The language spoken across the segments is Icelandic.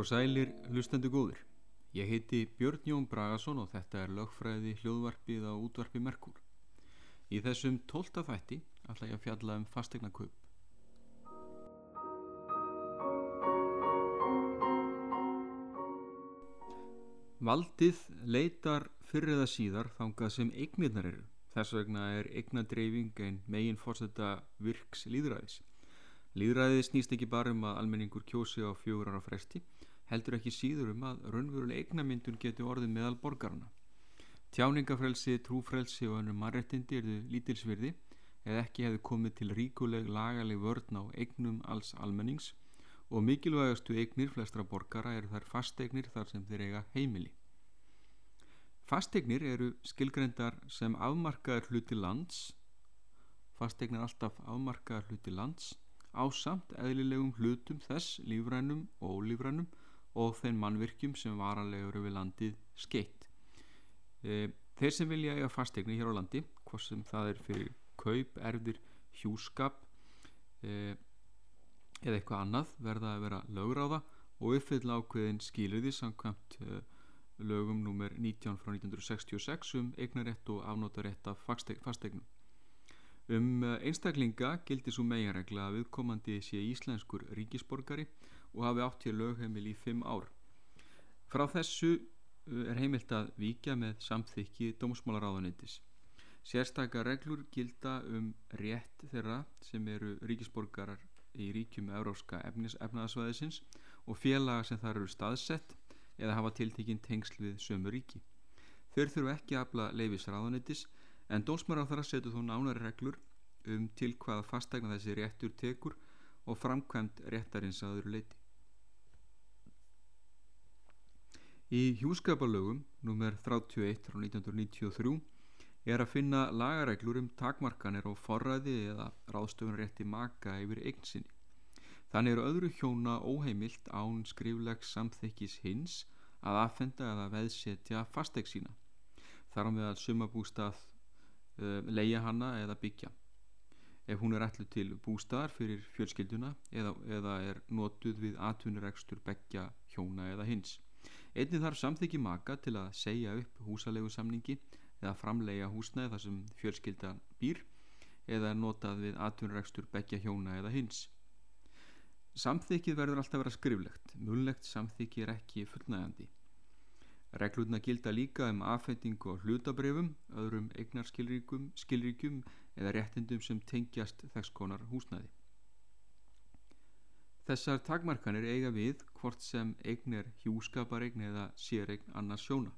Og sælir, hlustendu góðir. Ég heiti Björn Jón Bragason og þetta er lögfræði hljóðvarpið á útvarpi Merkur. Í þessum tólta þætti ætla ég að fjalla um fastegna kaup. Valdið leitar fyrir eða síðar þangað sem eignirnar eru. Þess vegna er eignadreifing ein megin fórsetta virks líðræðis. Líðræðið snýst ekki bara um að almenningur kjósi á fjögur ára fresti, heldur ekki síður um að raunveruleg eignamyndun getur orðið meðal borgarna. Tjáningafrelsi, trúfrelsi og önnum mannrettindi eru lítilsvirði eða ekki hefði komið til ríkuleg lagaleg vörn á eignum alls almennings og mikilvægastu eignir flestra borgara eru þær fasteignir þar sem þeir eiga heimili. Fasteignir eru skilgrendar sem afmarkaður hluti lands, fasteignir alltaf afmarkaður hluti lands, á samt eðlilegum hlutum þess lífrænum og ólífrænum og þeim mannvirkjum sem varanlegur við landið skeitt. E, þeir sem vilja eiga fasteignir hér á landi, hvort sem það er fyrir kaup, erfdir, hjúskap e, eða eitthvað annað, verða að vera lögráða og uppfylla ákveðin skýliði samkvæmt e, lögum nr. 19 frá 1966 um eignarétt og afnótarétt af fasteignum. Um einstaklinga gildi svo meginregla að viðkomandi sé íslenskur ríkisborgari og hafi átt hér lögheimil í 5 ár. Frá þessu eh, er heimilt að vika með samþykki dómsmálaráðaneytis. Sérstakar reglur gilda um rétt þeirra sem eru ríkisborgarar í ríkjum európska efnaðasvæðisins og félaga sem þar eru staðsett eða hafa tiltekinn tengsl við sömu ríki. Þeir þurfu ekki að afla leifis ráðanettis en dómsmar á þar að setja þó nánari reglur um til hvaða fastegna þessi réttur tekur og framkvæmt réttarins að öðru leiti. Í hjúskapalögum nr. 31 frá 1993 er að finna lagareglur um takmarkanir og forræði eða ráðstöfunrétti maka yfir eign sinni. Þannig eru öðru hjóna óheimilt án skriflegs samþykkis hins að aðfenda eða veðsetja fasteig sína. Þar á með að sumabústað uh, leia hanna eða byggja. Ef hún er ætlu til bústaðar fyrir fjölskylduna eða, eða er notuð við atvinnuregstur byggja hjóna eða hins. Einnig þarf samþykki maka til að segja upp húsalegu samningi eða framleia húsnæði þar sem fjölskyldan býr eða er notað við atvinnuregstur byggja hjóna eða hins. Samþykið verður alltaf að vera skriflegt, mullegt samþykið er ekki fullnægandi. Reglurna gilda líka um aðfendingu á hlutabrefum, öðrum eignarskilríkum eða réttindum sem tengjast þess konar húsnæði. Þessar takmarkanir eiga við hvort sem eign er hjúskaparegn eða séregn annars sjóna.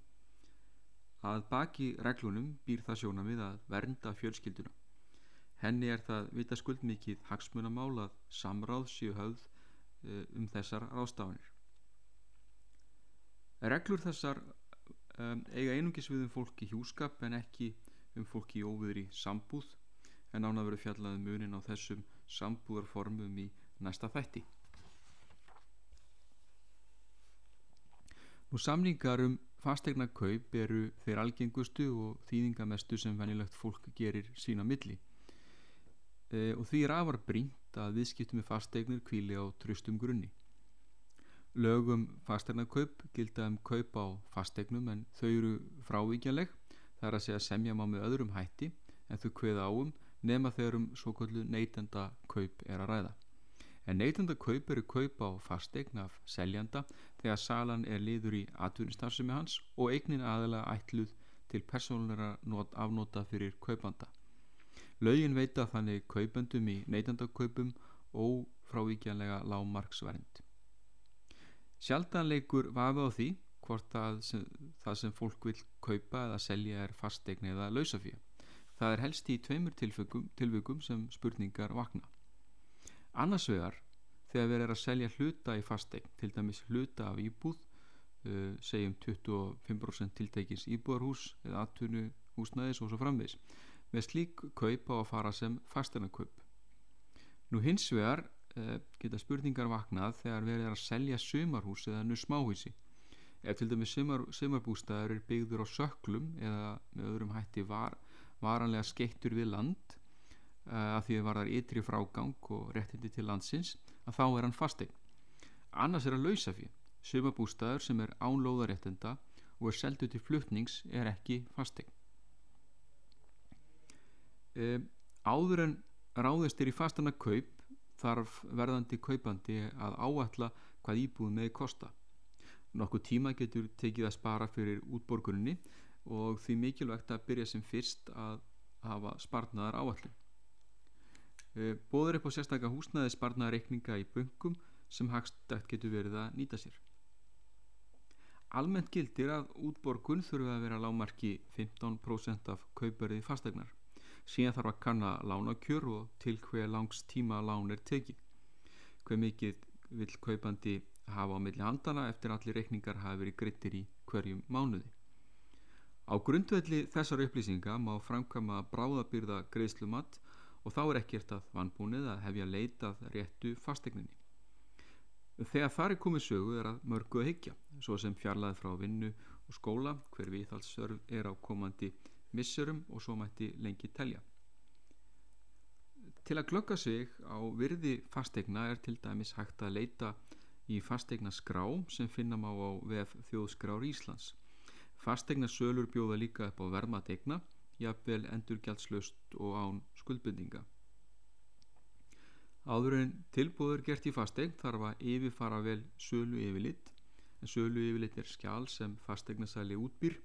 Að baki reglunum býr það sjóna við að vernda fjölskylduna. Henni er það vita skuld mikið hagsmunamál að samráð séu höfð uh, um þessar rástafanir. Reglur þessar um, eiga einungis við um fólki hjúskap en ekki um fólki óviðri sambúð en án að veru fjallaði um munin á þessum sambúðarformum í næsta þætti. Nú samningar um fastegna kaup eru þeir algengustu og þýðingamestu sem venilegt fólk gerir sína milli e, og því er afar brínt að viðskiptum með fasteignir kvíli á tröstum grunni. Lögum fastegnarkaup gilda um kaup á fasteignum en þau eru frávíkjanleg það er að segja semja má með öðrum hætti en þau kveða áum nema þegar um svo kallu neytenda kaup er að ræða. En neytenda kaup eru kaup á fasteign af seljanda þegar salan er liður í atvinnistarsumi hans og eignin aðalega ætluð til persónulegra afnóta fyrir kaupanda. Laugin veita þannig kaupendum í neytandakaupum og frávíkjanlega lágmarksvernd. Sjaldanleikur vafi á því hvort sem, það sem fólk vil kaupa eða selja er fastegn eða lausafíja. Það er helst í tveimur tilvikum, tilvikum sem spurningar vakna. Annars vegar þegar við erum að selja hluta í fastegn, til dæmis hluta af íbúð, uh, segjum 25% tiltekins íbúðarhús eða atvinnu húsnæðis og svo framvegs með slík kaup á að fara sem fastanakaup. Nú hins vegar eh, geta spurningar vaknað þegar verið að selja sumarhús eða nú smáhúsi. Ef til dæmis sumar, sumarbústaður er byggður á söklum eða með öðrum hætti var, varanlega skeittur við land að því að var þar ytri frágang og réttindi til landsins að þá er hann fastegn. Annars er að lausa fyrir Sumabústaður sem er ánlóðaréttenda og er seldu til flutnings er ekki fastegn. E, áður en ráðist er í fastana kaup þarf verðandi kaupandi að áætla hvað íbúið með kosta. Nokkuð tíma getur tekið að spara fyrir útborgurinni og því mikilvægt að byrja sem fyrst að hafa sparnaðar áallin. E, Bóður upp á sérstaklega húsnaði sparnaðar reikninga í böngum sem hagstækt getur verið að nýta sér. Almennt gildir að útborgun þurfa að vera lámarki 15% af kaupverði fastegnar. Síðan þarf að kanna lánakjör og til hver langs tíma lán er tekið. Hver mikið vil kaupandi hafa á milli handana eftir allir reikningar hafi verið grittir í hverjum mánuði. Á grundvelli þessar upplýsinga má framkama bráðabyrða greiðslumat og þá er ekkert að vanbúnið að hefja leitað réttu fastegninni. Þegar þar er komið sögu er að mörgu að higgja, svo sem fjarlæði frá vinnu og skóla, hver viðhalsörf er á komandi missurum og svo mætti lengi telja. Til að glögga sig á virði fastegna er til dæmis hægt að leita í fastegna skrá sem finna má á VF þjóðskrár Íslands. Fastegna sölur bjóða líka upp á vermategna, jafnvel endurgjaldslust og án skuldbundinga. Áður en tilbúður gert í fastegn þarf að yfirfara vel sölu yfirlitt en sölu yfirlitt er skjál sem fastegnasæli útbýr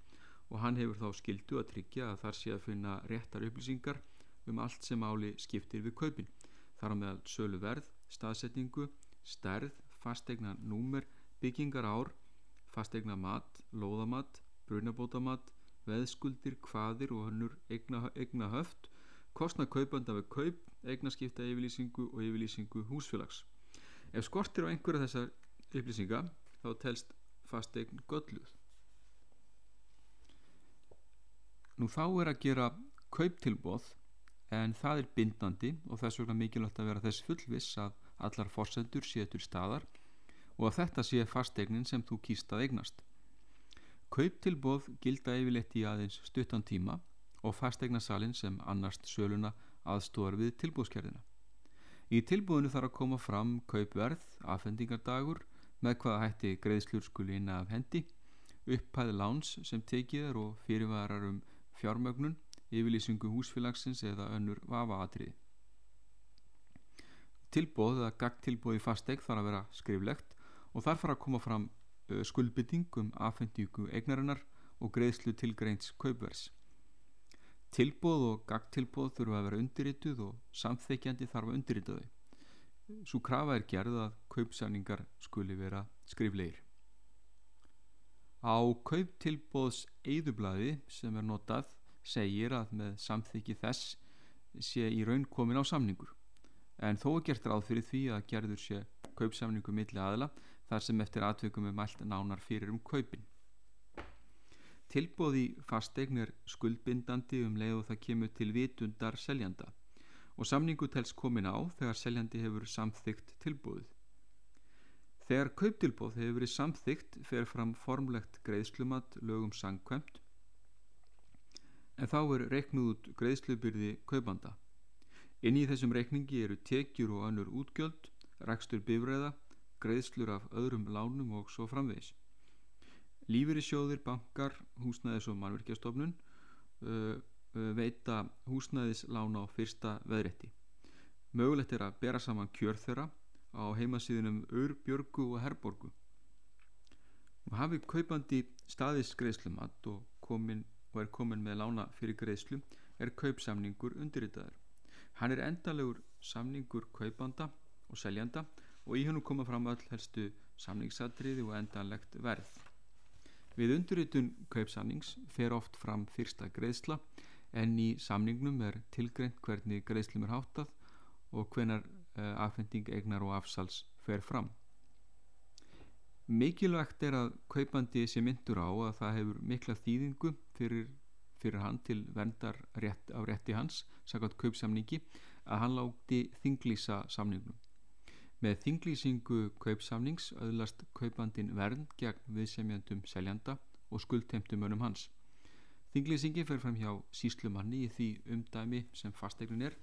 og hann hefur þá skildu að tryggja að þar sé að finna réttar upplýsingar um allt sem áli skiptir við kaupin. Þar á meðal sölu verð, staðsetningu, stærð, fastegna númer, byggingar ár, fastegna mat, lóðamat, brunabótamat, veðskuldir, hvaðir og hannur egna, egna höft kostnað kaupanda við kaup, eignaskipta yfirlýsingu og yfirlýsingu húsfélags. Ef skortir á einhverja þessar upplýsinga þá telst fastegn gölluð. Nú þá er að gera kauptilbóð en það er bindandi og þess vegna mikilvægt að vera þess fullviss að allar fórsendur séu til staðar og að þetta sé fastegnin sem þú kýst að eignast. Kauptilbóð gilda yfirleitt í aðeins stuttan tíma og fastegnasalinn sem annarst söluna aðstóðar við tilbúðskerðina. Í tilbúðinu þarf að koma fram kaupverð, afhendingardagur, með hvaða hætti greiðslur skuli inn af hendi, upphæði láns sem tekið er og fyrirvarar um fjármögnun, yfirlýsingu húsfélagsins eða önnur vafaatriði. Tilbúð eða gagtilbúð í fasteg þarf að vera skriflegt og þarf að koma fram skuldbytting um afhendingu eignarinnar og greiðslu tilgreints kaupverðs. Tilbóð og gagtilbóð þurfa að vera undirrituð og samþekjandi þarf að undirrita þau. Svo krafa er gerð að kaupsæningar skuli vera skrifleir. Á kauptilbóðs eðublaði sem er notað segir að með samþykji þess sé í raun komin á samningur. En þó er gert ráð fyrir því að gerður sé kaupsamningu milli aðla þar sem eftir atveikum er mælt nánar fyrir um kaupin. Tilbóði fastegn er skuldbindandi um leið og það kemur til vitundar seljanda og samningu tels komin á þegar seljandi hefur samþygt tilbóðið. Þegar kauptilbóð hefur verið samþygt fer fram formlegt greiðslumat lögum sangkvæmt en þá er reiknuð út greiðslubyrði kaupanda. Inn í þessum reikningi eru tekjur og önnur útgjöld, rækstur bifræða, greiðslur af öðrum lánum og svo framvegis. Lífeyrissjóðir, bankar, húsnæðis og mannverkjastofnun uh, veita húsnæðislána á fyrsta veðrétti. Mögulegt er að bera saman kjör þeirra á heimasíðunum Urbjörgu og Herborgu. Og hafi kaupandi staðis greiðslumat og, komin, og er komin með lána fyrir greiðslu er kaupsamningur undirritaður. Hann er endalegur samningur kaupanda og seljanda og í hennum koma fram öll helstu samningsatriði og endanlegt verð. Við undirritun kaupsamnings fer oft fram fyrsta greiðsla en í samningnum er tilgreint hvernig greiðslum er háttað og hvenar uh, afhending eignar og afsals fer fram. Mikilvægt er að kaupandi sé myndur á að það hefur mikla þýðingu fyrir, fyrir hann til vendar rétt, á rétti hans, sakað kaupsamningi, að hann láti þinglýsa samningnum. Með þinglýsingu kaupsamnings öðlast kaupandin vernd gegn viðsemjandum seljanda og skuldtemtumönum hans. Þinglýsingi fer fram hjá síslumanni í því umdæmi sem fasteignin er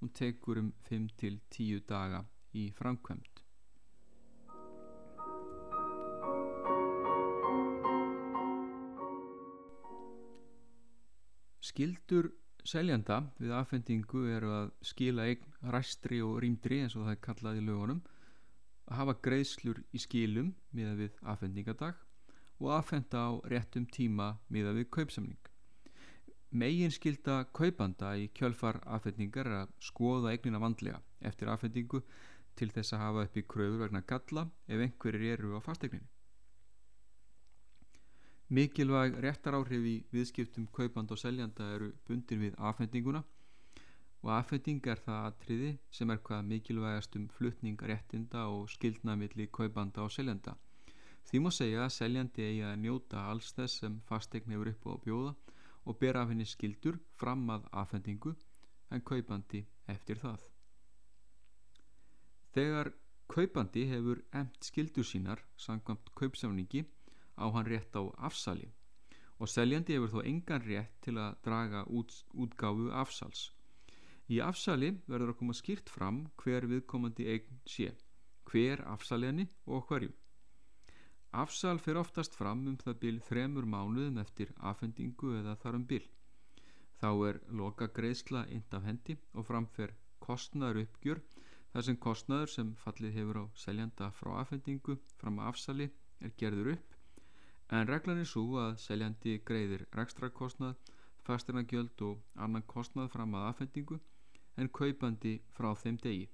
og tekur um 5-10 daga í framkvæmt. Skildur seljanda við afhendingu eru að skila eign ræstri og rýmdri eins og það er kallað í lögunum að hafa greiðslur í skilum miða við afhendingadag og afhenda á réttum tíma miða við kaupsamning. Megin skilda kaupanda í kjölfar afhendingar er að skoða eignina vandlega eftir afhendingu til þess að hafa upp í kröfur vegna galla ef einhverjir eru á fastegninni. Mikilvæg réttaráhrif í viðskiptum kaupand og seljanda eru bundir við afhendinguna og afhending er það atriði sem er hvað mikilvægast um flutning réttinda og skildna milli kaupanda og seljanda. Því má segja að seljandi eigi að njóta alls þess sem fastegn hefur upp á bjóða og ber af henni skildur fram að afhendingu en kaupandi eftir það. Þegar kaupandi hefur emt skildur sínar sangvamt kaupsamningi á hann rétt á afsali og seljandi hefur þó engan rétt til að draga út, útgáfu afsals. Í afsali verður að koma skýrt fram hver viðkomandi eign sé, hver afsaliðni og hverju. Afsal fyrir oftast fram um það bíl þremur mánuðum eftir afhendingu eða þar um bíl. Þá er loka greiðsla ind af hendi og framfer kostnaður uppgjör þar sem kostnaður sem fallið hefur á seljanda frá afhendingu fram að afsali er gerður upp en reglan er svo að seljandi greiðir rekstrakostnað, fastinagjöld og annan kostnað fram að afhendingu en kaupandi frá þeim degi.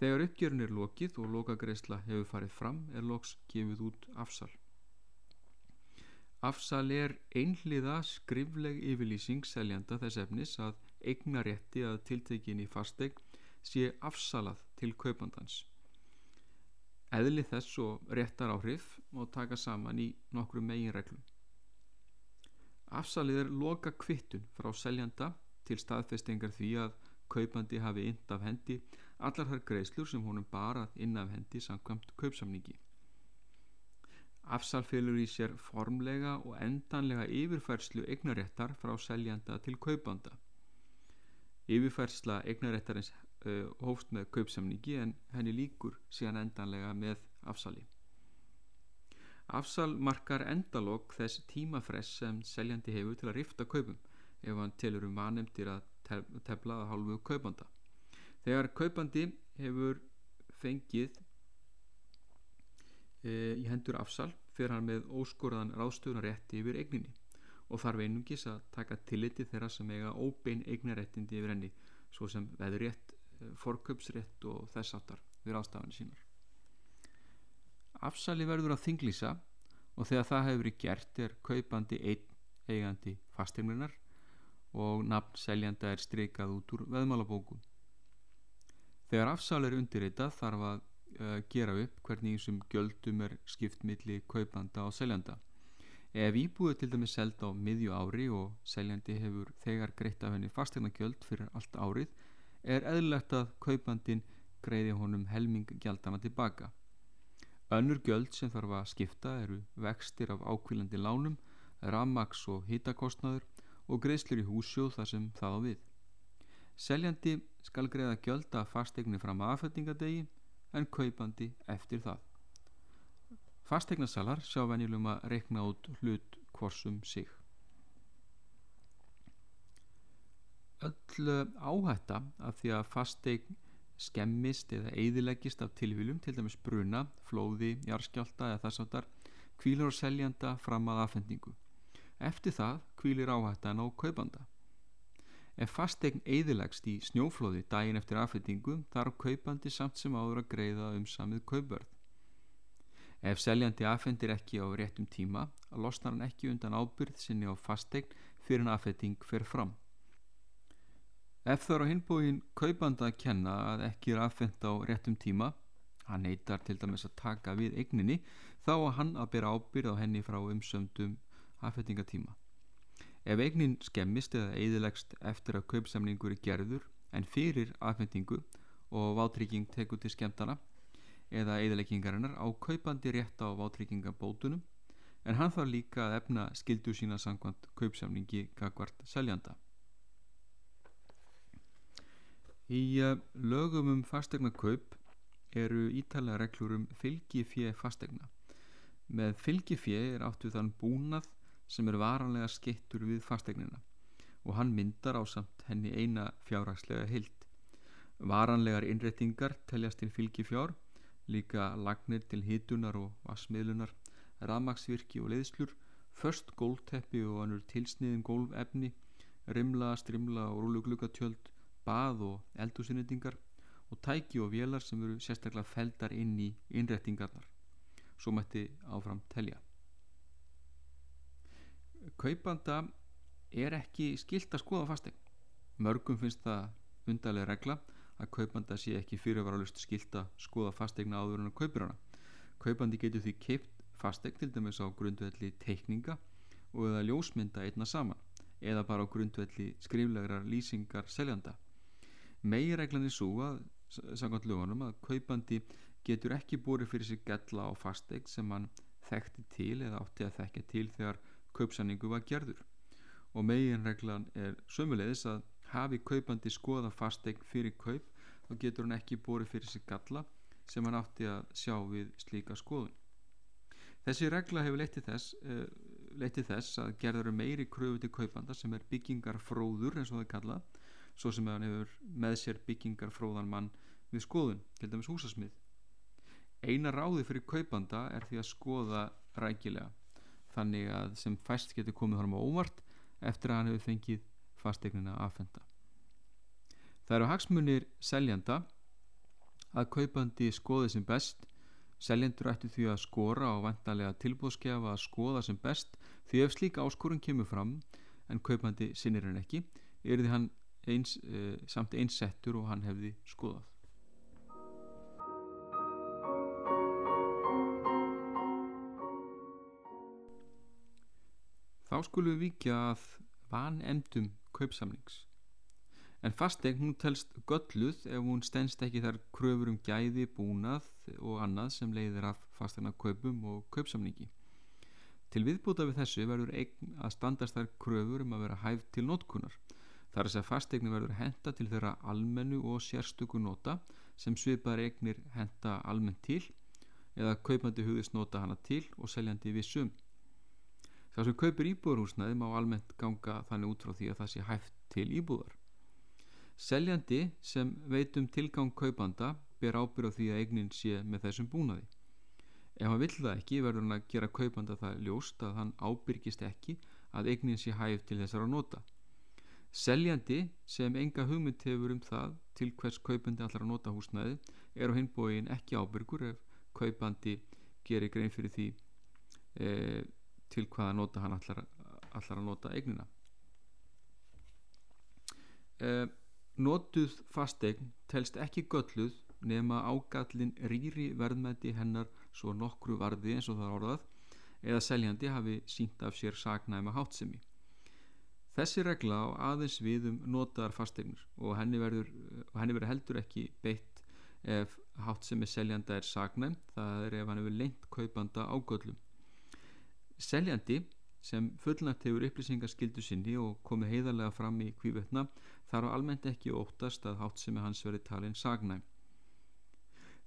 Þegar uppgjörun er lokið og lokagreisla hefur farið fram er loks gefið út afsal. Afsal er einhliða skrifleg yfirlýsing seljanda þess efnis að eigna rétti að tiltekinni fasteign sé afsalað til kaupandans. Eðli þess og réttar áhrif má taka saman í nokkru megin reglum. Afsalið er loka kvittun frá seljanda til staðfestingar því að kaupandi hafi ind af hendi allar þar greiðslur sem honum barað inn af hendi samkvæmt kaupsamningi. Afsal fylgur í sér formlega og endanlega yfirfærslu eignaréttar frá seljanda til kaupanda. Yfirfærsla eignaréttarins uh, hófst með kaupsamningi en henni líkur síðan endanlega með afsali. Afsal markar endalók þess tímafress sem seljandi hefur til að rifta kaupum ef hann telur um vanemtir að tefla að hálfu kaupanda. Þegar kaupandi hefur fengið e, í hendur afsal fyrir hann með óskoraðan ráðstöðunarétti yfir eigninni og þarf einungis að taka tilliti þeirra sem eiga óbein eignaréttindi yfir henni svo sem veðurétt forköpsrétt og þess aftar við ráðstafanir sínar. Afsali verður að þinglýsa og þegar það hefur verið gert er kaupandi einn eigandi fastegnunar og nafn seljanda er streikað út úr veðmálabókum. Þegar afsal er undirreitað þarf að uh, gera upp hvernig einsum gjöldum er skipt milli kaupanda og seljanda. Ef íbúið til dæmis selda á miðju ári og seljandi hefur þegar greitt af henni fastegna gjöld fyrir allt árið er eðlilegt að kaupandin greiði honum helming gjaldana tilbaka. Önnur gjöld sem þarf að skipta eru vextir af ákvílandi lánum, rammaks og hitakostnaður og greiðslur í húsjóð þar sem það á við. Seljandi skal greiða gjöld að fastegni fram að aðfættingadegi en kaupandi eftir það. Fastegnasalar sjá venjulum að reikna út hlut hvorsum sig. Öll áhætta af því að fasteign skemmist eða eigðilegist af tilvílum til dæmis bruna, flóði, jarskjálta eða þess aftar kvílir á seljanda fram að afhendingu. Eftir það kvílir áhættan á kaupanda. Ef fasteign eigðilegst í snjóflóði daginn eftir afhendingu þarf kaupandi samt sem áður að greiða um samið kaupverð. Ef seljandi afhendir ekki á réttum tíma, losnar hann ekki undan ábyrð sinni á fasteign fyrir en afhending fer fram. Ef það er á hinbúin kaupanda að kenna að ekki er aðfendt á réttum tíma, hann neytar til dæmis að taka við eigninni, þá að hann að bera ábyrð á henni frá umsöndum aðfendingatíma. Ef eignin skemmist eða eðilegst eftir að kaupsamningur er gerður en fyrir aðfendingu og vátrygging tekur til skemmtana eða eðileggingarinnar á kaupandi rétt á vátrygingabótunum en hann þarf líka að efna skildu sína sangvand kaupsamningi kakvart seljanda. Í uh, lögum um fastegnakaup eru ítalega reglur um fylgifjö fastegna. Með fylgifjö er áttu þann búnað sem er varanlega skittur við fastegnina og hann myndar á samt henni eina fjárhagslega hild. Varanlegar innrettingar teljast til fylgifjár, líka lagnir til hitunar og vassmiðlunar, ramagsvirki og leiðslur, först gólteppi og annur tilsniðin gólfefni, rimla, strimla og rúluglukatjöld, bað og eldúsinnendingar og tæki og vélar sem eru sérstaklega feldar inn í innrettingarnar. Svo mætti áfram telja. Kaupanda er ekki skilt að skoða fastegn. Mörgum finnst það undarlega regla að kaupanda sé ekki fyrirvaralust skilt að skoða fastegna áður en að kaupir hana. Kaupandi getur því keipt fastegn til dæmis á grundvelli teikninga og eða ljósmynda einna saman eða bara á grundvelli skriflegar lýsingar seljanda. Megireglan er svo að, samkvæmt lögunum, að kaupandi getur ekki búið fyrir sig gella á fastegn sem hann þekkti til eða átti að þekka til þegar kaupsanningu var gerður og meginreglan er sömulegis að hafi kaupandi skoða fastegn fyrir kaup þá getur hann ekki bórið fyrir sig galla sem hann átti að sjá við slíka skoðun. Þessi regla hefur leittið þess, uh, þess að gerður meiri kröfu til kaupanda sem er byggingarfróður eins og það kalla svo sem hann hefur með sér byggingarfróðan mann við skoðun, til dæmis húsasmið. Eina ráði fyrir kaupanda er því að skoða rækilega þannig að sem fæst getur komið honum á óvart eftir að hann hefur fengið fastegnina aðfenda. Það eru hagsmunir seljanda að kaupandi skoði sem best seljendur ættu því að skora og vantarlega tilbúðskefa að skoða sem best því ef slíka áskorun kemur fram en kaupandi sinnir hann ekki er því hann eins, e, samt einsettur og hann hefði skoðað. Þá skulum við vikja að vanemdum kaupsamlings. En fastegn hún telst gölluð ef hún stennst ekki þar kröfur um gæði, búnað og annað sem leiðir af fastegna kaupum og kaupsamningi. Til viðbúta við þessu verður eign að standast þar kröfur um að vera hæft til notkunar. Þar er þess að fastegni verður henda til þeirra almennu og sérstöku nota sem svipaðar eignir henda almennt til eða kaupandi hugðist nota hana til og seljandi við sum. Sá sem kaupir íbúðarhúsnaði má almennt ganga þannig út frá því að það sé hæft til íbúðar. Seljandi sem veitum tilgang kaupanda ber ábyrð á því að eignin sé með þessum búnaði. Ef hann vill það ekki verður hann að gera kaupanda það ljóst að hann ábyrgist ekki að eignin sé hæft til þessar að nota. Seljandi sem enga hugmynd hefur um það til hvers kaupandi allar að nota húsnaði er á hinbóin ekki ábyrgur ef kaupandi gerir grein fyrir því eða til hvaða nota hann allar, allar að nota eignina. E, Notuð fastegn telst ekki gölluð nema ágallin rýri verðmætti hennar svo nokkru varði eins og það orðað eða seljandi hafi sínt af sér sagnæma hátsemi Þessi regla á aðeins við um notaðar fastegnur og henni verður, henni verður heldur ekki beitt ef hátsemi seljanda er sagnæm það er ef hann hefur lengt kaupanda ágöllum Seljandi sem fullnægt hefur upplýsingarskildu sinni og komið heiðarlega fram í kvívetna þarf almennt ekki óttast að hátt sem er hans verið talin sagnæm.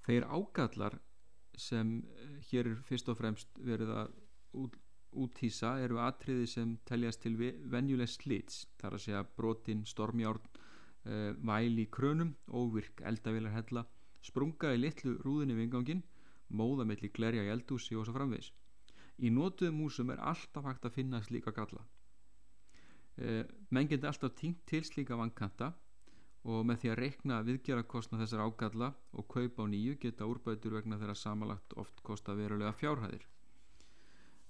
Þeir ágallar sem eh, hér er fyrst og fremst verið að út, útýsa eru atriði sem teljast til venjuleg slits þar að segja brotin, stormjárn, uh, væli í krönum, óvirk, eldavilar hella, sprunga í litlu rúðinni vingangin, móðamelli glerja í eldúsi og svo framvegs í nótuðum húsum er alltaf hægt að finna slíka galla. E, menn getur alltaf týnt til slíka vankanta og með því að reikna viðgjara kostna þessar ágalla og kaupa á nýju geta úrbætur vegna þeirra samalagt oft kosta verulega fjárhæðir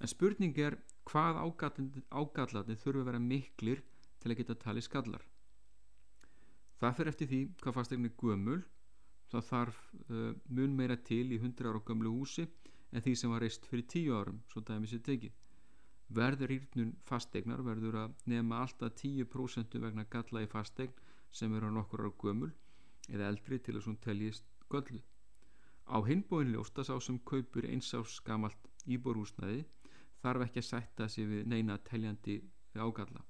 en spurning er hvað ágallatni þurfu að vera miklir til að geta talið skallar. Það fyrir eftir því hvað fastegni gömul. Þá þarf uh, mun meira til í 100 ára gömlu húsi en því sem var reist fyrir tíu árum svo dæmi sér tekið. Verður rýrnun fastegnar verður að nefna alltaf 10% vegna galla í fastegn sem eru á nokkur ára gömul eða eldri til að svona teljist göllu á hinbóin ljósta sá sem kaupur einsás gamalt íborhúsnaði þarf ekki að sætta sig við neina teljandi ágalla.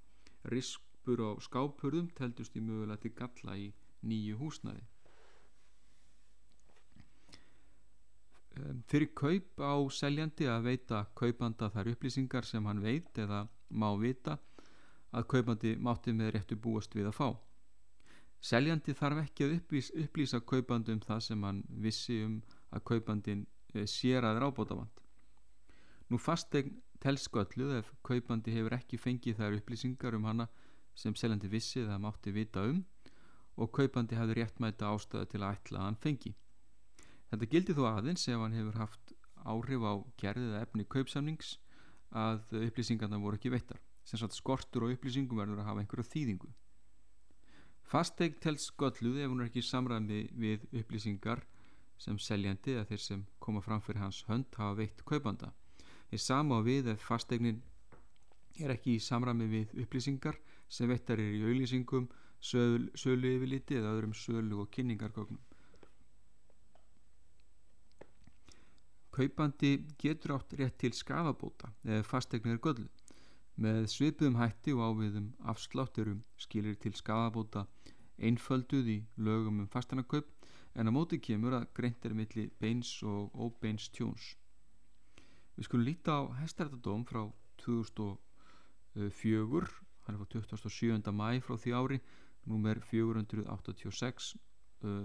Rispur á skápurðum teldust í mögulega til galla í nýju húsnaði fyrir kaup á seljandi að veita kaupanda þar upplýsingar sem hann veit eða má vita að kaupandi mátti með réttu búast við að fá. Seljandi þarf ekki að upplýsa, upplýsa kaupandi um það sem hann vissi um að kaupandin eh, sér að rábótavand nú fastegn telskölluð ef kaupandi hefur ekki fengið þær upplýsingar um hana sem seljandi vissi eða mátti vita um og kaupandi hefur réttmæta ástöðu til að ætla að hann fengi Þetta gildi þó aðeins ef hann hefur haft áhrif á gerðið eða efni kaupsamnings að upplýsingarna voru ekki veittar. Sem sagt skortur og upplýsingum verður að hafa einhverju þýðingu. Fasteig telst gölluð ef hún er ekki samræmi við upplýsingar sem seljandi eða þeir sem koma fram fyrir hans hönd hafa veitt kaupanda. Þeir sama á við ef fasteignin er ekki í samræmi við upplýsingar sem veittar er í auðlýsingum, sölu, sölu yfirliti eða öðrum sölu og kynningargögnum. Kaupandi getur átt rétt til skafabóta eða fastegnir göllu. Með svipuðum hætti og áviðum afslátturum skilir til skafabóta einfölduð í lögum um fastanarkaup en á móti kemur að greint er milli beins og óbeins tjóns. Við skulum líta á hestartadóm frá 2004, hann er frá 27. mæ frá því ári, númer 486 uh,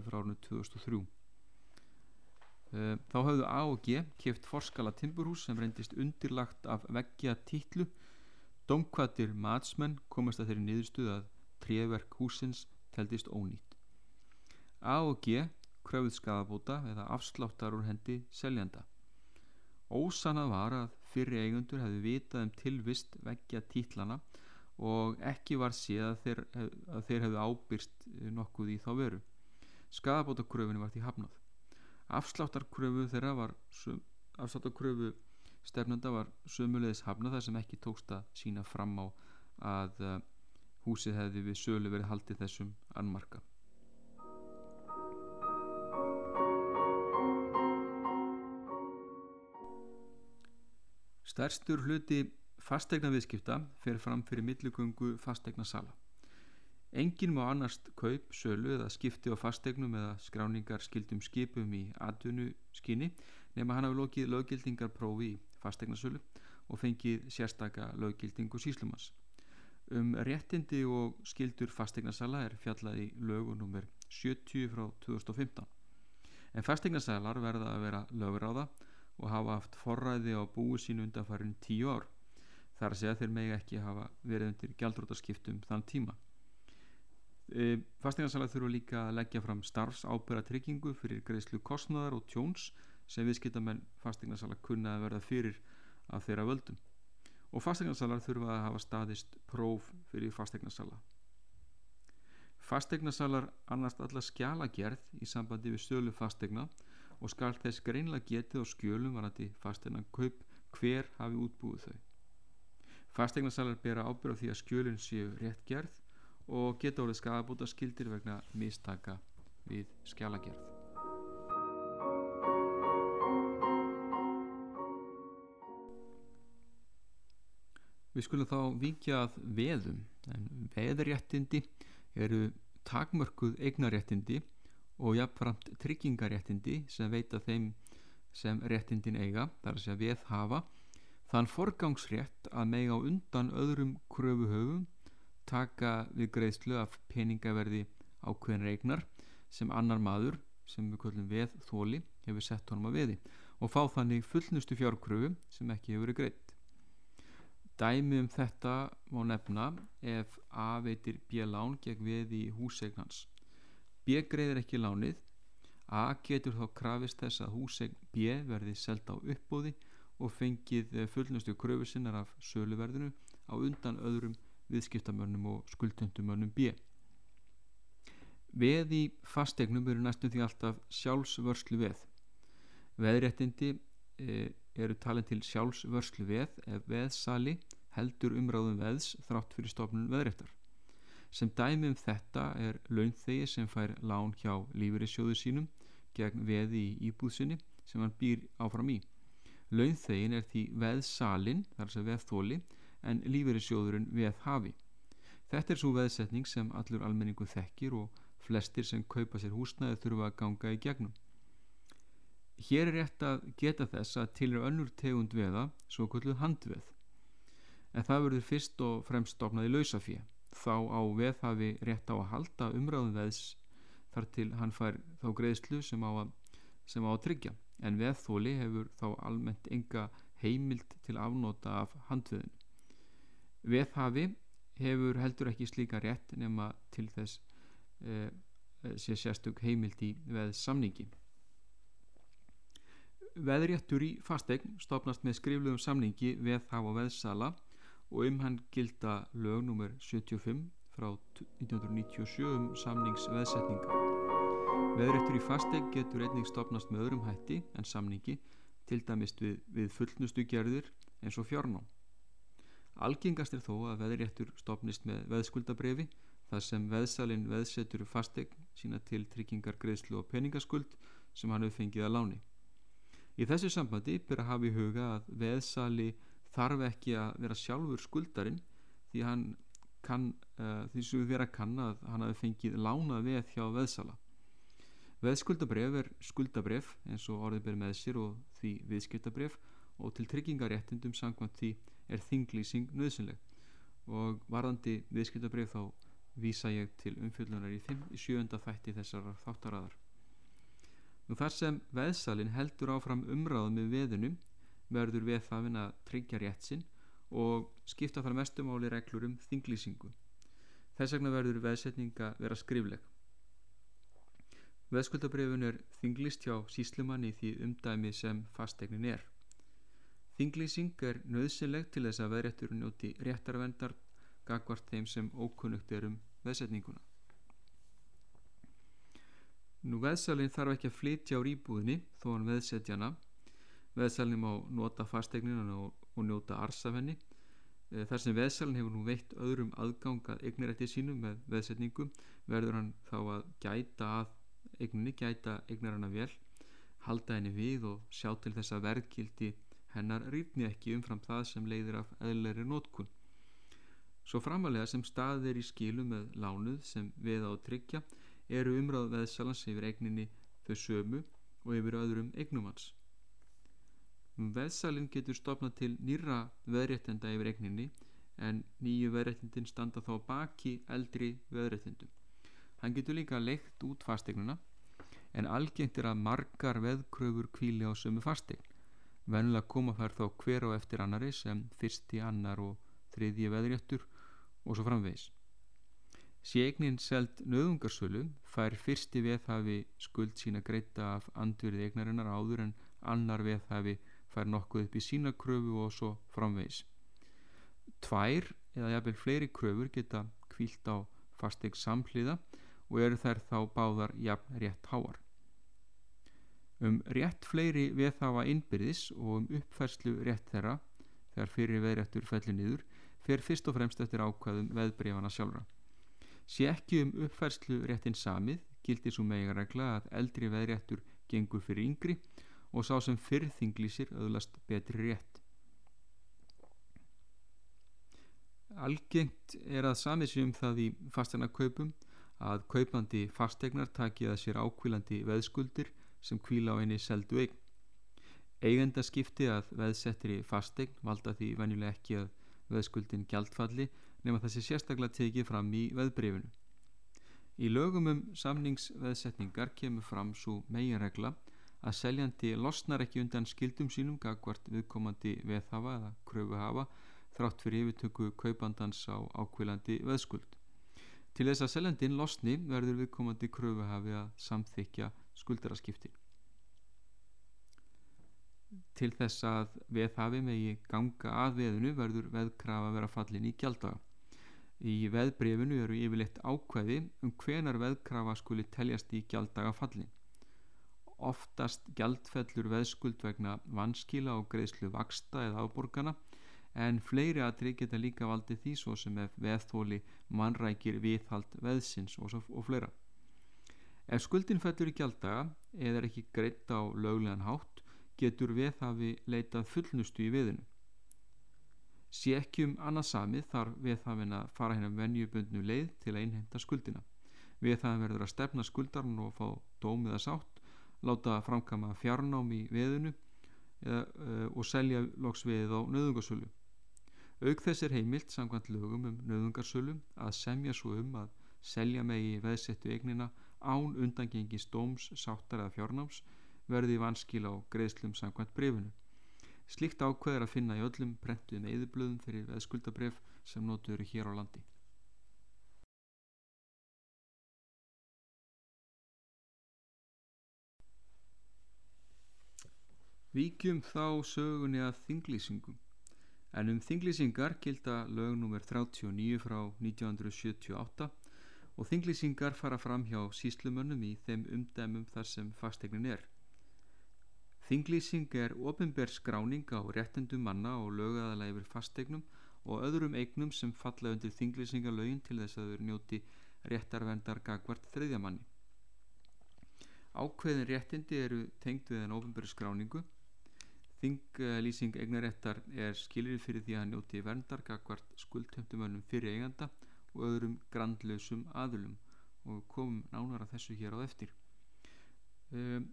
frá árinu 2003. Eh, þá hafðu A og G keft forskala timburhús sem reyndist undirlagt af veggja títlu Dómkvættir matsmenn komast að þeirri niðurstuð að treverk húsins teldist ónýtt A og G kröfuð skadabóta eða afsláttar úr hendi seljanda Ósanað var að fyrri eigundur hefði vitað um tilvist veggja títlana og ekki var séð að þeir, að þeir hefði ábyrst nokkuð í þá veru. Skadabótakröfunni var því hafnað. Afsláttarkröfu þeirra var afsláttarkröfu stefnanda var sömulegis hafna þar sem ekki tókst að sína fram á að uh, húsið hefði við sölu verið haldið þessum annmarka Stærstur hluti fastegna viðskipta fer fram fyrir milligöngu fastegna sala Engin má annast kaup, sölu eða skipti á fastegnum eða skráningar skildum skipum í atvinnu skinni nema hann hafi lokið löggildingarprófi í fastegnasölu og fengið sérstaka löggildingu síslumans. Um réttindi og skildur fastegnasala er fjallað í lögunumver 70 frá 2015. En fastegnasalar verða að vera löguráða og hafa haft forræði á búi sínu undanfærin tíu ár. Þar að þeir megi ekki hafa verið undir gjaldrótaskiptum þann tíma. E, Fastingarsalar þurfa líka að leggja fram starfsábyrra tryggingu fyrir greiðslu kostnæðar og tjóns sem viðskiptamenn fastingarsalar kunna að verða fyrir að þeirra völdum og fastingarsalar þurfa að hafa staðist próf fyrir fastingarsala Fastingarsalar annast alla skjalagerð í sambandi við stölu fastegna og skal þess greinlega getið á skjölum varandi fastegna kaup hver hafi útbúið þau Fastingarsalar bera ábyrra því að skjölun séu rétt gerð og geta orðið skadabúta skildir vegna mistaka við skjálagerð. Við skulum þá vikja að veðum, en veðréttindi eru takmörkuð eignaréttindi og jafnframt tryggingaréttindi sem veita þeim sem réttindin eiga, þar að segja veð hafa, þann forgangsrétt að mega undan öðrum kröfuhöfum taka við greiðslu af peningaverði ákveðin regnar sem annar maður sem við kallum veð þóli hefur sett honum að veði og fá þannig fullnustu fjárkröfu sem ekki hefur verið greitt dæmi um þetta má nefna ef A veitir B lán gegn veði í húsegnans B greiðir ekki lánið A getur þá krafist þess að húsegn B verði selta á uppbóði og fengið fullnustu kröfu sinnar af söluverðinu á undan öðrum viðskiptamönnum og skuldtöndumönnum B. Veð í fastegnum eru næstum því alltaf sjálfsvörslu veð. Veðréttindi e, eru talin til sjálfsvörslu veð ef veðsali heldur umráðum veðs þrátt fyrir stofnun veðréttar. Sem dæmi um þetta er launþegi sem fær lán hjá lífeyrissjóðu sínum gegn veði í íbúðsynni sem hann býr áfram í. Launþegin er því veðsalinn, þar sem veðþóli, en lífeyrissjóðurinn veð hafi. Þetta er svo veðsetning sem allur almenningu þekkir og flestir sem kaupa sér húsnæði þurfa að ganga í gegnum. Hér er rétt að geta þess að til er önnur tegund veða, svo kvölduð handveð. En það verður fyrst og fremst stopnað í lausafíð. Þá á veðhafi rétt á að halda umræðum veðs þar til hann fær þá greiðslu sem á að, sem á að tryggja. En veðþóli hefur þá almennt enga heimild til afnóta af handveðin. Veðhafi hefur heldur ekki slíka rétt nema til þess eh, sé sérstök heimild í veðsamningi. Veðréttur í fastegn stopnast með skriflegum samningi veðhaf og veðsala og um hann gilda lög nr. 75 frá 1997 um samningsveðsetninga. Veðréttur í fastegn getur einnig stopnast með öðrum hætti en samningi til dæmist við, við fullnustu gerðir eins og fjárnám. Algengast er þó að veðréttur stopnist með veðskuldabrefi þar sem veðsalinn veðsetur fastegn sína til tryggingar greiðslu og peningaskuld sem hann hefur fengið að láni. Í þessu sambandi byrja að hafa í huga að veðsali þarf ekki að vera sjálfur skuldarinn því hann kann, uh, því sem við vera kann að hann hafi fengið lána veð hjá veðsala. Veðskuldabref er skuldabref eins og orðið ber með sér og því viðskiptabref og til tryggingaréttindum sangvæmt því er þinglýsing nöðsynleg og varðandi viðskiptabref þá vísa ég til umfjöldunar í, í sjönda þætti þessar þáttaraðar. Nú þar sem veðsalinn heldur áfram umráðum með veðunum verður veðfafin að tryggja rétt sinn og skipta þar mestumáli reglur um þinglýsingu. Þess vegna verður veðsetninga vera skrifleg. Veðskuldabrifun er þinglýst hjá síslumanni því umdæmi sem fastegnin er. Þinglýsing er nöðsynleg til þess að veðrétturinn njóti réttarvendar gagvart þeim sem ókunnugt er um veðsetninguna. Nú veðsalinn þarf ekki að flytja á rýbúðinni þó hann veðsetjana. Veðsalinn má nota fastegnina og, og njóta arsafenni. Eh, þar sem veðsalinn hefur nú veitt öðrum aðgangað eignarætti sínum með veðsetningu verður hann þá að gæta að eigninni, gæta eignar hana vel, halda henni við og sjá til þess að verðgildi hennar rýrni ekki umfram það sem leiðir af eðlæri nótkun. Svo framalega sem staðir í skilu með lánuð sem við á tryggja eru umráð veðsalans yfir eigninni þau sömu og yfir öðrum eignumans. Veðsalinn getur stopnað til nýra veðréttenda yfir eigninni en nýju veðréttindin standa þá baki eldri veðréttindum. Hann getur líka leikt út fastegnuna en algengt er að margar veðkröfur kvíli á sömu fastegn. Vennilega koma þar þá hver á eftir annari sem fyrsti, annar og þriðji veðréttur og svo framvegs. Sé eignin selt nöðungarsölu fær fyrsti veðhafi skuld sína greita af andverði eignarinnar áður en annar veðhafi fær nokkuð upp í sína kröfu og svo framvegs. Tvær eða jafnvel fleiri kröfur geta kvílt á fasteg samhliða og eru þær þá báðar jafn rétt háar. Um rétt fleiri veðhafa innbyrðis og um uppfærslu rétt þeirra þegar fyrir veðrættur fellir niður fer fyrst og fremst eftir ákvaðum veðbreyfana sjálfra. Sé ekki um uppfærslu réttin samið gildir svo megaregla að eldri veðréttur gengur fyrir yngri og sá sem fyrrþinglísir öðlast betri rétt. Algengt er að samið sér um það í fastegna kaupum að kaupandi fastegnar taki að sér ákvílandi veðskuldir sem kvíla á einni seldu eign. Eigendaskipti að veðsettri fastegn valda því venjuleg ekki að veðskuldin gjaldfalli nema þessi sérstaklega tekið fram í veðbreyfinu. Í lögum um samningsveðsetningar kemur fram svo meginregla að seljandi losnar ekki undan skildum sínum gagvart viðkomandi veðhafa eða kröfuhafa þrátt fyrir yfirtöku kaupandans á ákvilandi veðskuld. Til þess að seljandin losni verður viðkomandi kröfuhafi að samþykja skuldaraskipti. Til þess að veðhafi megi ganga að veðinu verður veðkrafa vera fallin í gjaldaga. Í veðbrefinu eru yfirleitt ákveði um hvenar veðkrafa skuli teljast í gjalddaga fallin. Oftast gjaldfellur veðskuld vegna vanskila og greiðslu vaksta eða áborgana en fleiri aðri geta líka valdið því svo sem ef veðþóli mannrækir viðhald veðsins og, svo, og fleira. Ef skuldin fellur í gjalddaga eða er ekki greitt á löglegan hátt getur veðhafi leitað fullnustu í veðinu. Sé ekki um annað samið þarf það að fara hérna venjubundnu leið til að einhenda skuldina. Það verður að stefna skuldarinn og fá dómiða sátt láta framkama fjarnám í veðinu eða, uh, og selja loks veðið á nöðungarsölu. Auk þess er heimilt samkvæmt lögum um nöðungarsölu að semja svo um að selja megi veðsettu eignina án undangengi stóms, sáttar eða fjárnáms verði vanskil á greiðslum samkvæmt brefinu. Slikt ákveð er að finna í öllum prentuðum eðublöðum fyrir veðskuldabref sem notu eru hér á landi. Víkjum þá sögunni að þinglýsingum. En um þinglýsingar gilda lög nr. 39 frá 1978 og þinglýsingar fara fram hjá síslumönnum í þeim umdæmum þar sem fastegnin er. Þinglýsing er ofinberð skráning á réttendum manna og lögæðala yfir fastegnum og öðrum eignum sem falla undir þinglýsingalögin til þess að þau njóti réttarvendar gagvart þriðjamanni. Ákveðin réttindi eru tengd við en ofinberð skráningu. Þinglýsing eignaréttar er skilir fyrir því að njóti verndar gagvart skuldtöndumönnum fyrir eiganda og öðrum grandlausum aðulum og komum nánar að þessu hér á eftir. Um,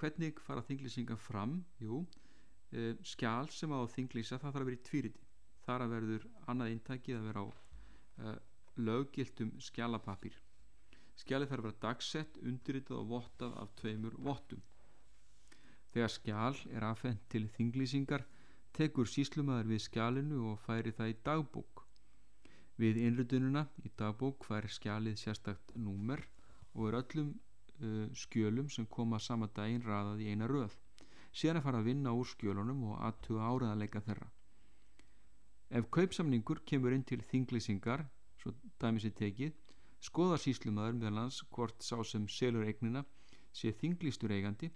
hvernig fara þinglýsingar fram? Jú, uh, skjál sem á þinglýsa það þarf að vera í tvíriti þar að verður annað eintækið að vera á uh, löggiltum skjálapapír skjálið þarf að vera dagsett, undirritað og vottað af tveimur vottum þegar skjál er aðfendt til þinglýsingar tekur síslumæður við skjálinu og færi það í dagbók. Við innrutununa í dagbók fær skjálið sérstakt númer og er öllum uh, skjölum sem koma sama daginn raðað í eina röð. Síðan að fara að vinna úr skjölunum og aðtuga áraðanleika þeirra. Ef kaupsamningur kemur inn til þinglýsingar svo dæmis er tekið skoða síslumadur meðalans hvort sá sem selur eignina sé þinglýstur eigandi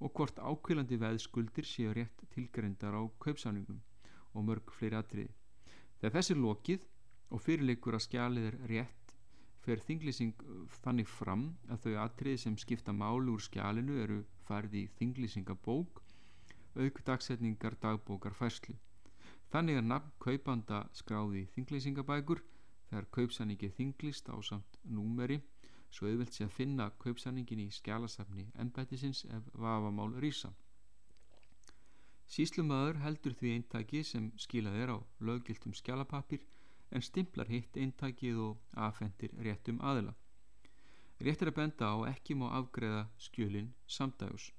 og hvort ákveilandi veðskuldir séu rétt tilgreyndar á kaupsamningum og mörg fleiri atriði þegar þessi lokið og fyrirleikur að skjalið er rétt fer þinglýsing uh, þannig fram að þau atriði sem skipta máli úr skjálinu eru farið í þinglýsingabók auk dagsetningar dagbókar færslu. Þannig er nafn kaupanda skráði í þinglýsingabækur þegar kaupsanningi þinglýst á samt númeri svo auðvilt sé að finna kaupsanningin í skjálasafni ennbættisins ef vafamál rýsa. Síslumöður heldur því eintaki sem skilað er á löggiltum skjálapapir en stimplar hitt eintækið og afhendir réttum aðila. Rétt er að benda á ekki má afgreða skjölin samdægus.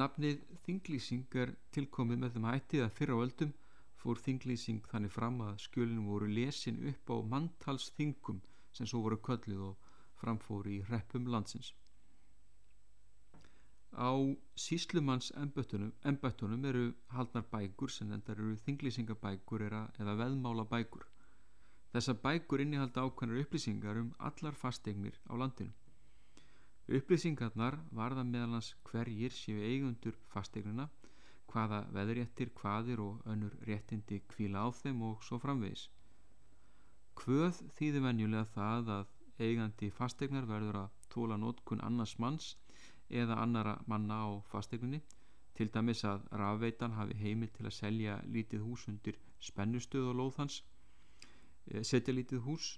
Nafnið þinglýsing er tilkomið með þeim hættið að fyrra á öldum fór þinglýsing þannig fram að skjölin voru lesin upp á manntalsþingum sem svo voru köllið og framfóri í reppum landsins. Á síslumanns embættunum eru haldnar bækur sem endar eru þinglýsingabækur eða veðmálabækur. Þessar bækur innihalda ákveðnar upplýsingar um allar fasteignir á landinu. Upplýsingarnar varða meðalans hverjir séu eigundur fasteignina, hvaða veðréttir, hvaðir og önnur réttindi kvíla á þeim og svo framvegis. Hvöð þýðir venjulega það að eigandi fasteignar verður að tóla nótkun annars manns eða annara manna á fastegninni til dæmis að rafveitan hafi heimil til að selja lítið hús undir spennustöð og lóðhans eh, setja lítið hús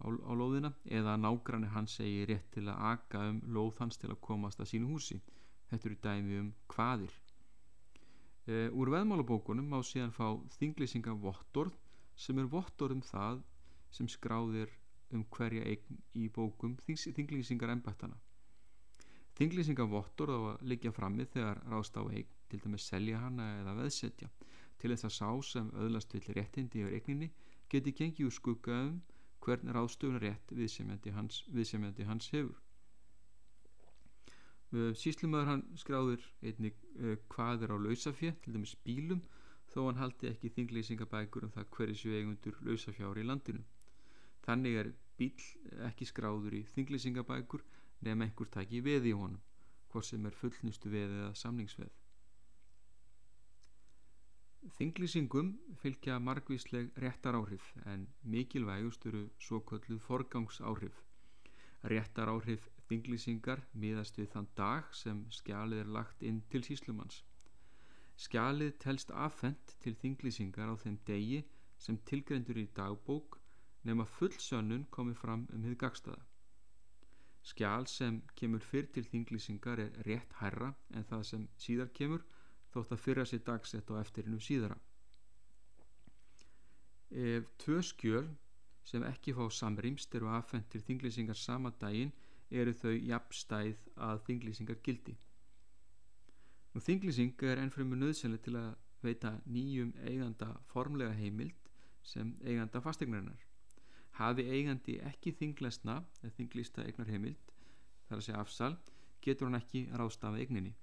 á, á lóðina eða nágranni hans segi rétt til að aga um lóðhans til að komast að sínu húsi. Þetta eru dæmi um hvaðir e, úr veðmálabókunum má síðan fá þinglýsinga vottorð sem er vottorð um það sem skráðir um hverja eign í bókum þinglýsingar ennbættana Þinglýsingavottur á að liggja frammi þegar ráðst á eign, til dæmis selja hana eða veðsetja, til þess að sá sem öðlast vill réttindi yfir eigninni geti gengið úr skuggaðum hvern ráðstöfun rétt viðsemjandi hans, viðsemjandi hans hefur. Síslumöður hann skráður einnig hvað er á lausafjö, til dæmis bílum, þó hann haldi ekki þinglýsingabækur um það hverju séu eigundur lausafjári í landinu. Þannig er bíl ekki skráður í þinglýsingabækur nefn einhver taki veð í honum hvort sem er fullnustu veð eða samningsveð. Þinglýsingum fylgja margvísleg réttar áhrif en mikilvægust eru svo kölluð forgangsáhrif. Réttar áhrif þinglýsingar miðast við þann dag sem skjalið er lagt inn til síslumanns Skjalið telst affent til þinglýsingar á þeim degi sem tilgrendur í dagbók nema full sönnun komið fram um hið gagstaða Skjál sem kemur fyrr til þinglýsingar er rétt hærra en það sem síðar kemur þótt að fyrra sér dagsett á eftirinu síðara. Ef tvö skjöl sem ekki fá samrýmst eru aðfendt til þinglýsingar sama daginn eru þau jafnstæð að þinglýsingar gildi. Nú þinglýsing er ennfremur nöðsynlega til að veita nýjum eiganda formlega heimild sem eiganda fastegnarinnar hafi eigandi ekki þinglesna eða þinglista eignarheimild þar að segja afsal getur hann ekki ráðstafa eigninni.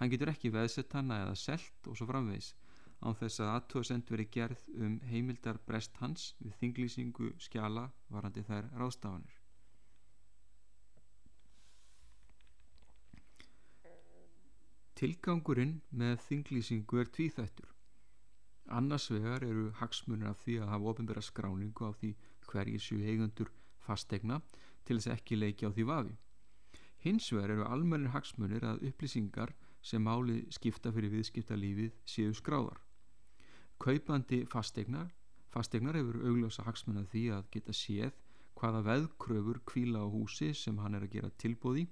Hann getur ekki veðsett hana eða selt og svo framvegs án þess að aðtóðsend veri gerð um heimildar brest hans við þinglýsingu skjala varandi þær ráðstafanir. Tilgangurinn með þinglýsingu er tvíþættur. Annars vegar eru hagsmunir af því að hafa ofinbæra skráningu á því hverjir séu eigundur fastegna til þess ekki leiki á því vafi. Hins vegar eru almennir hagsmunir að upplýsingar sem máli skipta fyrir viðskiptalífið séu skráðar. Kaupandi fastegnar, fastegnar hefur augljósa hagsmunna því að geta séð hvaða veðkröfur kvíla á húsi sem hann er að gera tilbóði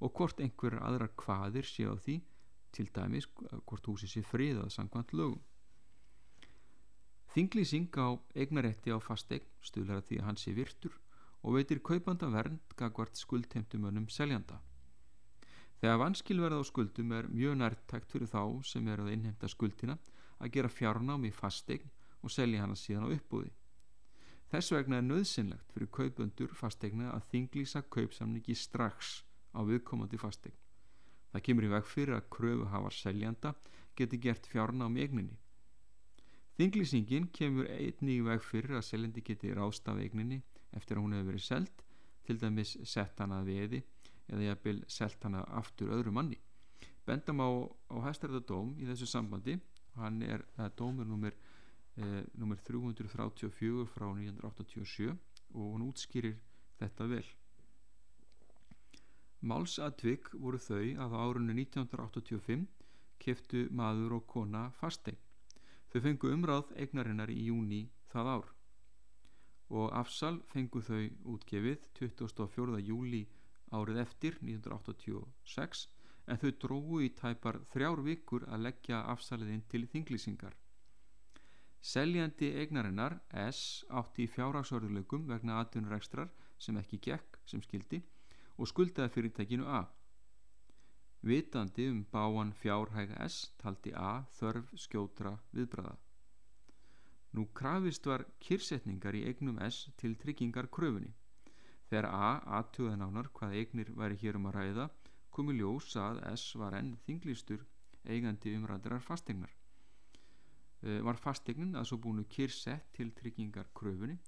og hvort einhverjar aðrar hvaðir séu á því, til dæmis hvort húsi sé friðað sangkvæmt lögum. Þinglýsing á eignarétti á fastegn stuðlar að því að hann sé virtur og veitir kaupanda vernd gagvart skuldheimtumönnum seljanda. Þegar vanskil verða á skuldum er mjög nærtækt fyrir þá sem er að innheimta skuldina að gera fjárnám í fastegn og selja hana síðan á uppbúði. Þess vegna er nöðsynlegt fyrir kaupundur fastegna að þinglýsa kaupsamningi strax á viðkomandi fastegn. Það kemur í veg fyrir að kröfu hafar seljanda geti gert fjárnám í eigninni. Þinglýsingin kemur einnig í veg fyrir að selindi geti rástaf eigninni eftir að hún hefur verið selt, til dæmis sett hana að veði eða jafnvel selt hana aftur öðru manni. Bendam á, á hæstarættadóm í þessu sambandi, hann er dómur nummer, eh, nummer 334 frá 1987 og hann útskýrir þetta vel. Málsatvik voru þau að á árunni 1985 keftu maður og kona fastegn Þau fengu umráð eignarinnar í júni það ár og afsal fengu þau útgefið 24. júli árið eftir 1986 en þau drógu í tæpar þrjár vikur að leggja afsaliðinn til þinglýsingar. Seljandi eignarinnar S átti í fjárhagsörðuleikum vegna aðtunur sem ekki gekk sem skildi og skuldaði fyrirtækinu A. Vitandi um báan fjárhæg S taldi A þörf skjótra viðbraða. Nú krafist var kyrsetningar í eignum S til tryggingar kröfunni. Þegar A aðtöða nánar hvað eignir væri hér um að ræða komi ljós að S var enn þinglistur eigandi umræðrar fastegnar. E, var fastegnin að svo búinu kyrsett til tryggingar kröfunni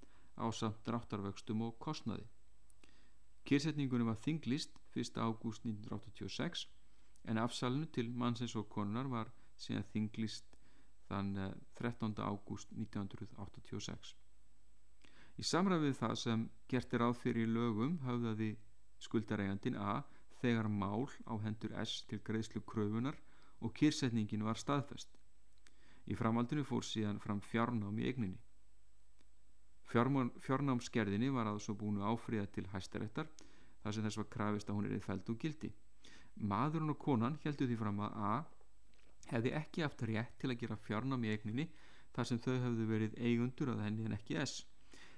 á samt dráttarvöxtum og kostnaði. Kyrsetningunum var þinglist 1. ágúst 1986 en afsalinu til mannsins og konunar var síðan þinglist þann 13. ágúst 1986. Í samræfið það sem gert er áð fyrir lögum hafðaði skuldarægandin A þegar mál á hendur S til greiðslu kröfunar og kyrsetningin var staðfest. Í framaldinu fór síðan fram fjárnám í eigninni. Fjárnámskerðinni var að svo búinu áfriða til hæstaréttar þar sem þess var krafist að hún er í fæld og gildi maðurinn og konan heldur því fram að A hefði ekki haft rétt til að gera fjárnám í eigninni þar sem þau hefðu verið eigundur að henni en ekki S.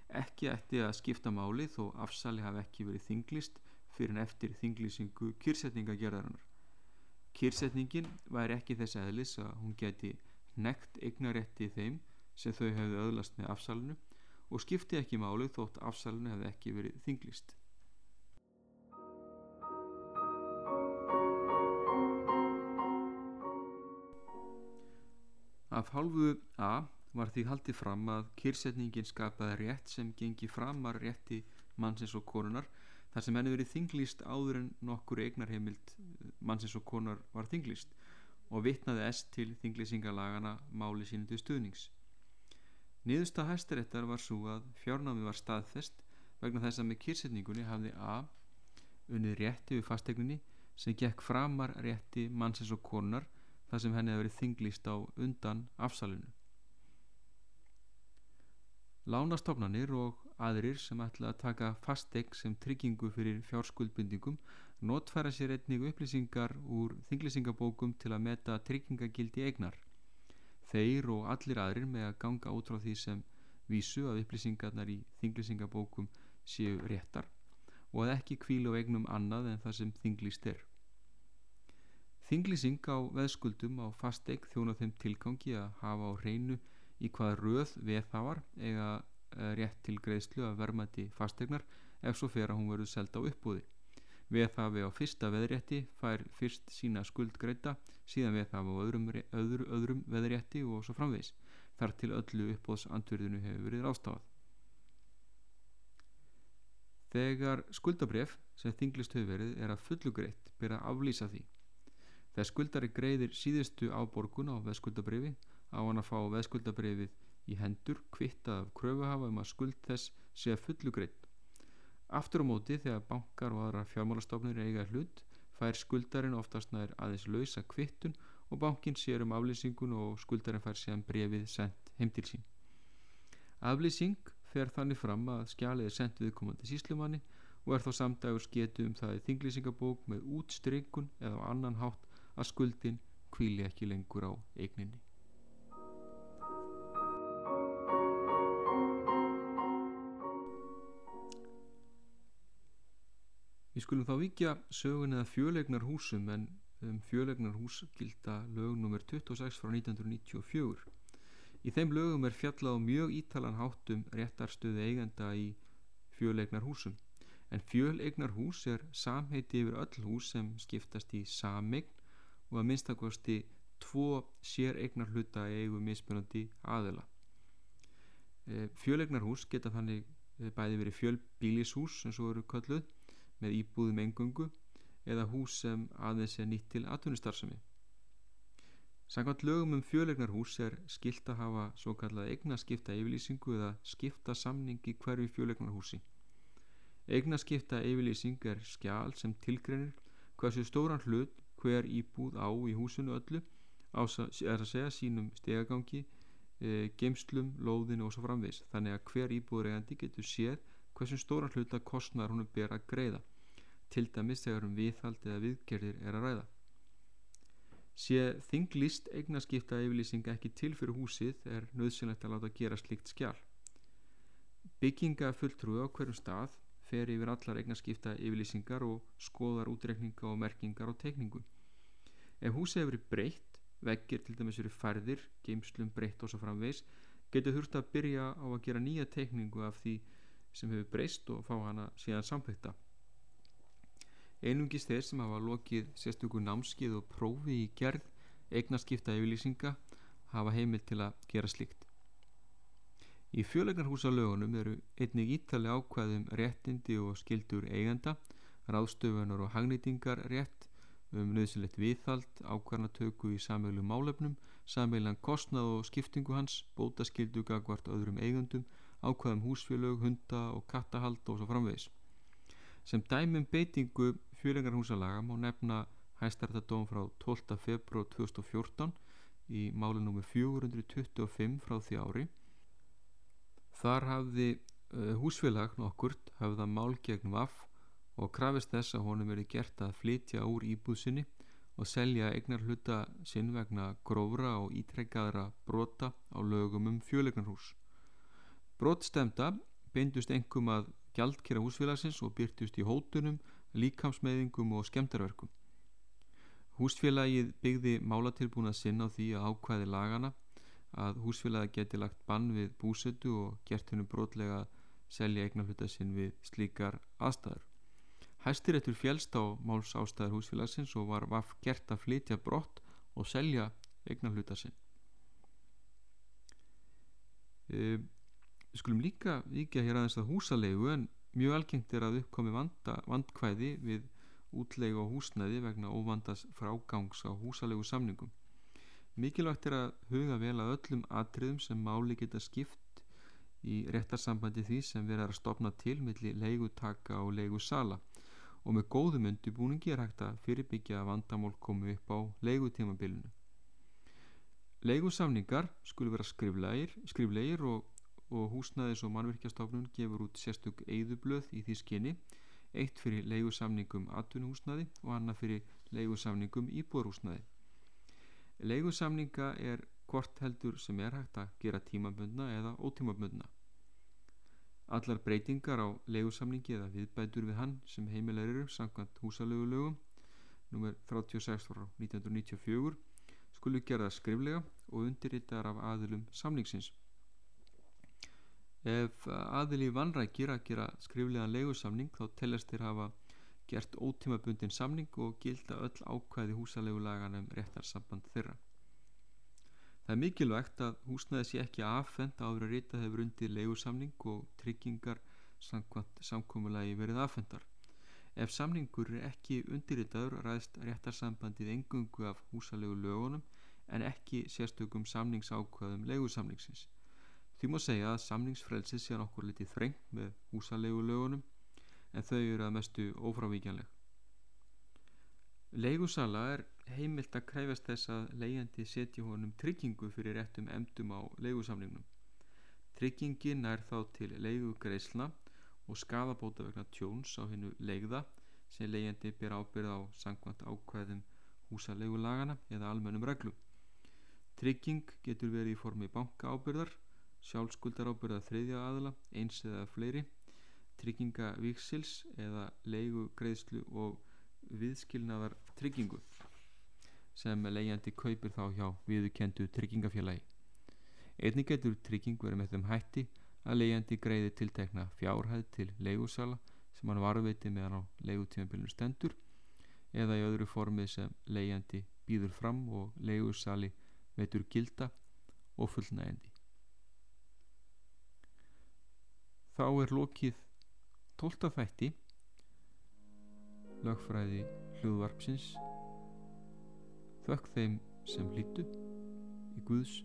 Ekki ætti að skipta máli þó afsali hafi ekki verið þinglist fyrir en eftir þinglýsingu kyrsetningagerðarinnar kyrsetningin væri ekki þess aðlis að hún geti nekt eignarétti þeim sem þau hefðu öðlast með afsalinu og skipti ekki máli þótt afsalinu hefði ekki verið þinglist Af hálfu A var því haldið fram að kyrsetningin skapaði rétt sem gengi framar rétti mannsins og konunar þar sem henni verið þinglýst áður en nokkur eignarheimild mannsins og konar var þinglýst og vittnaði S til þinglýsingalagana máli sínu til stuðnings. Niðurstað hæstaréttar var svo að fjárnámi var staðfest vegna þess að með kyrsetningunni hafði A unnið rétti við fastegninni sem gekk framar rétti mannsins og konar þar sem henni hefði verið þinglýst á undan afsalinu. Lánastofnanir og aðrir sem ætla að taka fastegg sem tryggingu fyrir fjárskuldbindingum notfæra sér einnig upplýsingar úr þinglýsingabókum til að meta tryggingagildi eignar. Þeir og allir aðrir með að ganga út frá því sem vísu að upplýsingarnar í þinglýsingabókum séu réttar og að ekki kvíla á eignum annað en það sem þinglýst er. Þinglýsing á veðskuldum á fastegg þjóna þeim tilgangi að hafa á hreinu í hvað röð veðháar eiga eh, rétt til greiðslu að vermaði fastegnar ef svo fer að hún verður selda á uppbúði. Veðhafi á fyrsta veðrétti fær fyrst sína skuldgreita, síðan veðhafi á öðrum, öðru, öðrum veðrétti og svo framvegs, þar til öllu uppbóðsandverðinu hefur verið rástafað. Þegar skuldabref sem þinglist hefur verið er að fullu greitt byrja að aflýsa því. Þegar skuldari greiðir síðustu áborgun á veðskuldabrefi á hann að fá veðskuldabrefið í hendur kvittað af kröfuhafa um að skuld þess sé fullu greitt. Aftur á móti þegar bankar og aðra fjármálastofnir eiga hlut fær skuldarinn oftast nær aðeins lausa kvittun og bankin sér um aflýsingun og skuldarinn fær séðan brefið sendt heim til sín. Aflýsing fer þannig fram að skjalið er sendt viðkomandi síslumanni og er þá samdagur sketu um það í þinglýsingabók með útstrykun eða á annan hátt að skuldin kvíli ekki lengur á eigninni. Við skulum þá vikja sögun eða fjölegnar húsum en um fjölegnar hús gilda lög nr. 26 frá 1994. Í þeim lögum er fjallað á mjög ítalan háttum réttarstöðu eigenda í fjölegnar húsum. En fjölegnar hús er samheiti yfir öll hús sem skiptast í samegn og að minnstakosti tvo sér eignar hluta eigu mismunandi aðila. Eh, fjölegnar hús geta þannig eh, bæði verið fjölbílishús sem svo eru kalluð með íbúðum engungu eða hús sem aðeins er nýtt til atvinnustarfsemi. Samkvæmt lögum um fjölegnarhús er skilt að hafa svo kallað eignaskipta yfirlýsingu eða skipta samning í hverju fjölegnarhúsi. Eignaskipta yfirlýsing er skjál sem tilgreinir hversu stóran hlut hver íbúð á í húsinu öllu á að segja sínum stegagangi, e, geimslum, lóðinu og svo framvegs þannig að hver íbúðregandi getur séð hversu stóran hluta kostnar húnum ber að greiða til dæmis þegar um viðhald eða viðgerðir er að ræða. Sé þinglist eignaskipta yfirlýsing ekki til fyrir húsið er nöðsynlegt að láta gera slikt skjál. Bygginga fulltrúi á hverjum stað fer yfir allar eignaskipta yfirlýsingar og skoðar útrekninga og merkingar og tekningu. Ef húsið hefur breytt, veggir til dæmis eru færðir, geimslum breytt og svo framvegs, getur þurft að byrja á að gera nýja tekningu af því sem hefur breyst og fá hana síðan samþykta. Einungis þeir sem hafa lokið sérstökur námskið og prófi í gerð eignarskipta yfirlýsinga hafa heimil til að gera slikt. Í fjölegnarhúsa lögunum eru einnig ítali ákvæðum réttindi og skildur eigenda, ráðstöfunar og hagnýtingar rétt um nöðsilegt viðhald, ákvarnatöku í samveilu málefnum, samveilan kostnað og skiptingu hans, bótaskildu gagvart öðrum eigundum, ákvæðum húsfélög, hunda og kattahald og svo framvegis. Sem dæmum beitingu fjölingarhúsalaga má nefna hæstartadóm frá 12. februar 2014 í máli nr. 425 frá því ári. Þar hafði uh, húsfélag nokkurt hafða mál gegn vaff og krafist þess að honum verið gert að flytja úr íbúðsynni og selja eignar hluta sinn vegna grófra og ítrekkaðra brota á lögum um fjölegnarhús. Brotstemda beindust engum að gjaldkera húsfélagsins og byrtust í hótunum, líkamsmeðingum og skemdarverkum. Húsfélagið byggði málatilbúna sinn á því að ákvæði lagana að húsfélagi geti lagt bann við búsötu og gert hennu brotlega að selja eignafluta sinn við slíkar aðstæður. Hæstiréttur fjælst á máls ástæður húsfélagsins og var vaff gert að flytja brott og selja eignafluta sinn. Um, Við skulum líka vikja hér aðeins að húsalegu en mjög algengt er að uppkomi vanda, vandkvæði við útlegu og húsnæði vegna óvandas frágangs á húsalegu samningum. Mikilvægt er að huga vel að öllum atriðum sem máli geta skipt í réttarsambandi því sem verður að stopna til millir leigutaka og leigusala. Og með góðum undibúningi er hægt að fyrirbyggja að vandamál komu upp á leigutímabilinu. Leigusamningar skulu vera skriflegir, skriflegir og og húsnæðis og mannvirkjastofnun gefur út sérstök eigðublöð í því skinni eitt fyrir leigusamningum atvinnuhúsnaði og annað fyrir leigusamningum íbúrhúsnaði leigusamninga er hvort heldur sem er hægt að gera tímabundna eða ótímabundna allar breytingar á leigusamningi eða viðbætur við hann sem heimilegur eru samkvæmt húsalögulögum nr. 36 frá 1994 skulu gerða skriflega og undirritar af aðilum samningsins ef aðili vannrækir að gera skriflegan leigusamning þá tellast þeir hafa gert ótímabundin samning og gilda öll ákvæði húsalegulagan um réttarsamband þeirra Það er mikilvægt að húsnæði sé ekki aðfend áður að rita hefur undir leigusamning og tryggingar samkvæmt verið aðfendar Ef samningur er ekki undirritaður ræðst réttarsambandið engungu af húsalegu lögunum en ekki sérstökum samningsákvæðum legusamningsins. Því má segja að samningsfrelsi sé nokkur litið þrengt með húsalegu lögunum en þau eru að mestu ófrávíkjanleg. Legusala er heimilt að kræfast þess að leiðandi setja honum tryggingu fyrir réttum emdum á legusamningnum. Tryggingin er þá til legugreisla og skadabóta vegna tjóns á hennu legða sem leiðandi ber ábyrð á sangvant ákvæðum húsalegu lagana eða almennum reglum. Trygging getur verið í formi banka ábyrðar, sjálfskuldar ábyrða þriðja aðla, eins eða fleiri, trygginga viksils eða leigu greiðslu og viðskilnaðar tryggingu sem leiðandi kaupir þá hjá viðukendu tryggingafélagi. Einni getur trygging verið með þeim hætti að leiðandi greiði tiltekna fjárhæð til leigusala sem hann varveiti meðan á leigutímanbílunum stendur eða í öðru formið sem leiðandi býður fram og leigusali veitur gilda og fullnægandi. Þá er lokið tólta þætti lögfræði hljóðvarpsins þökk þeim sem hlýtu í Guðs.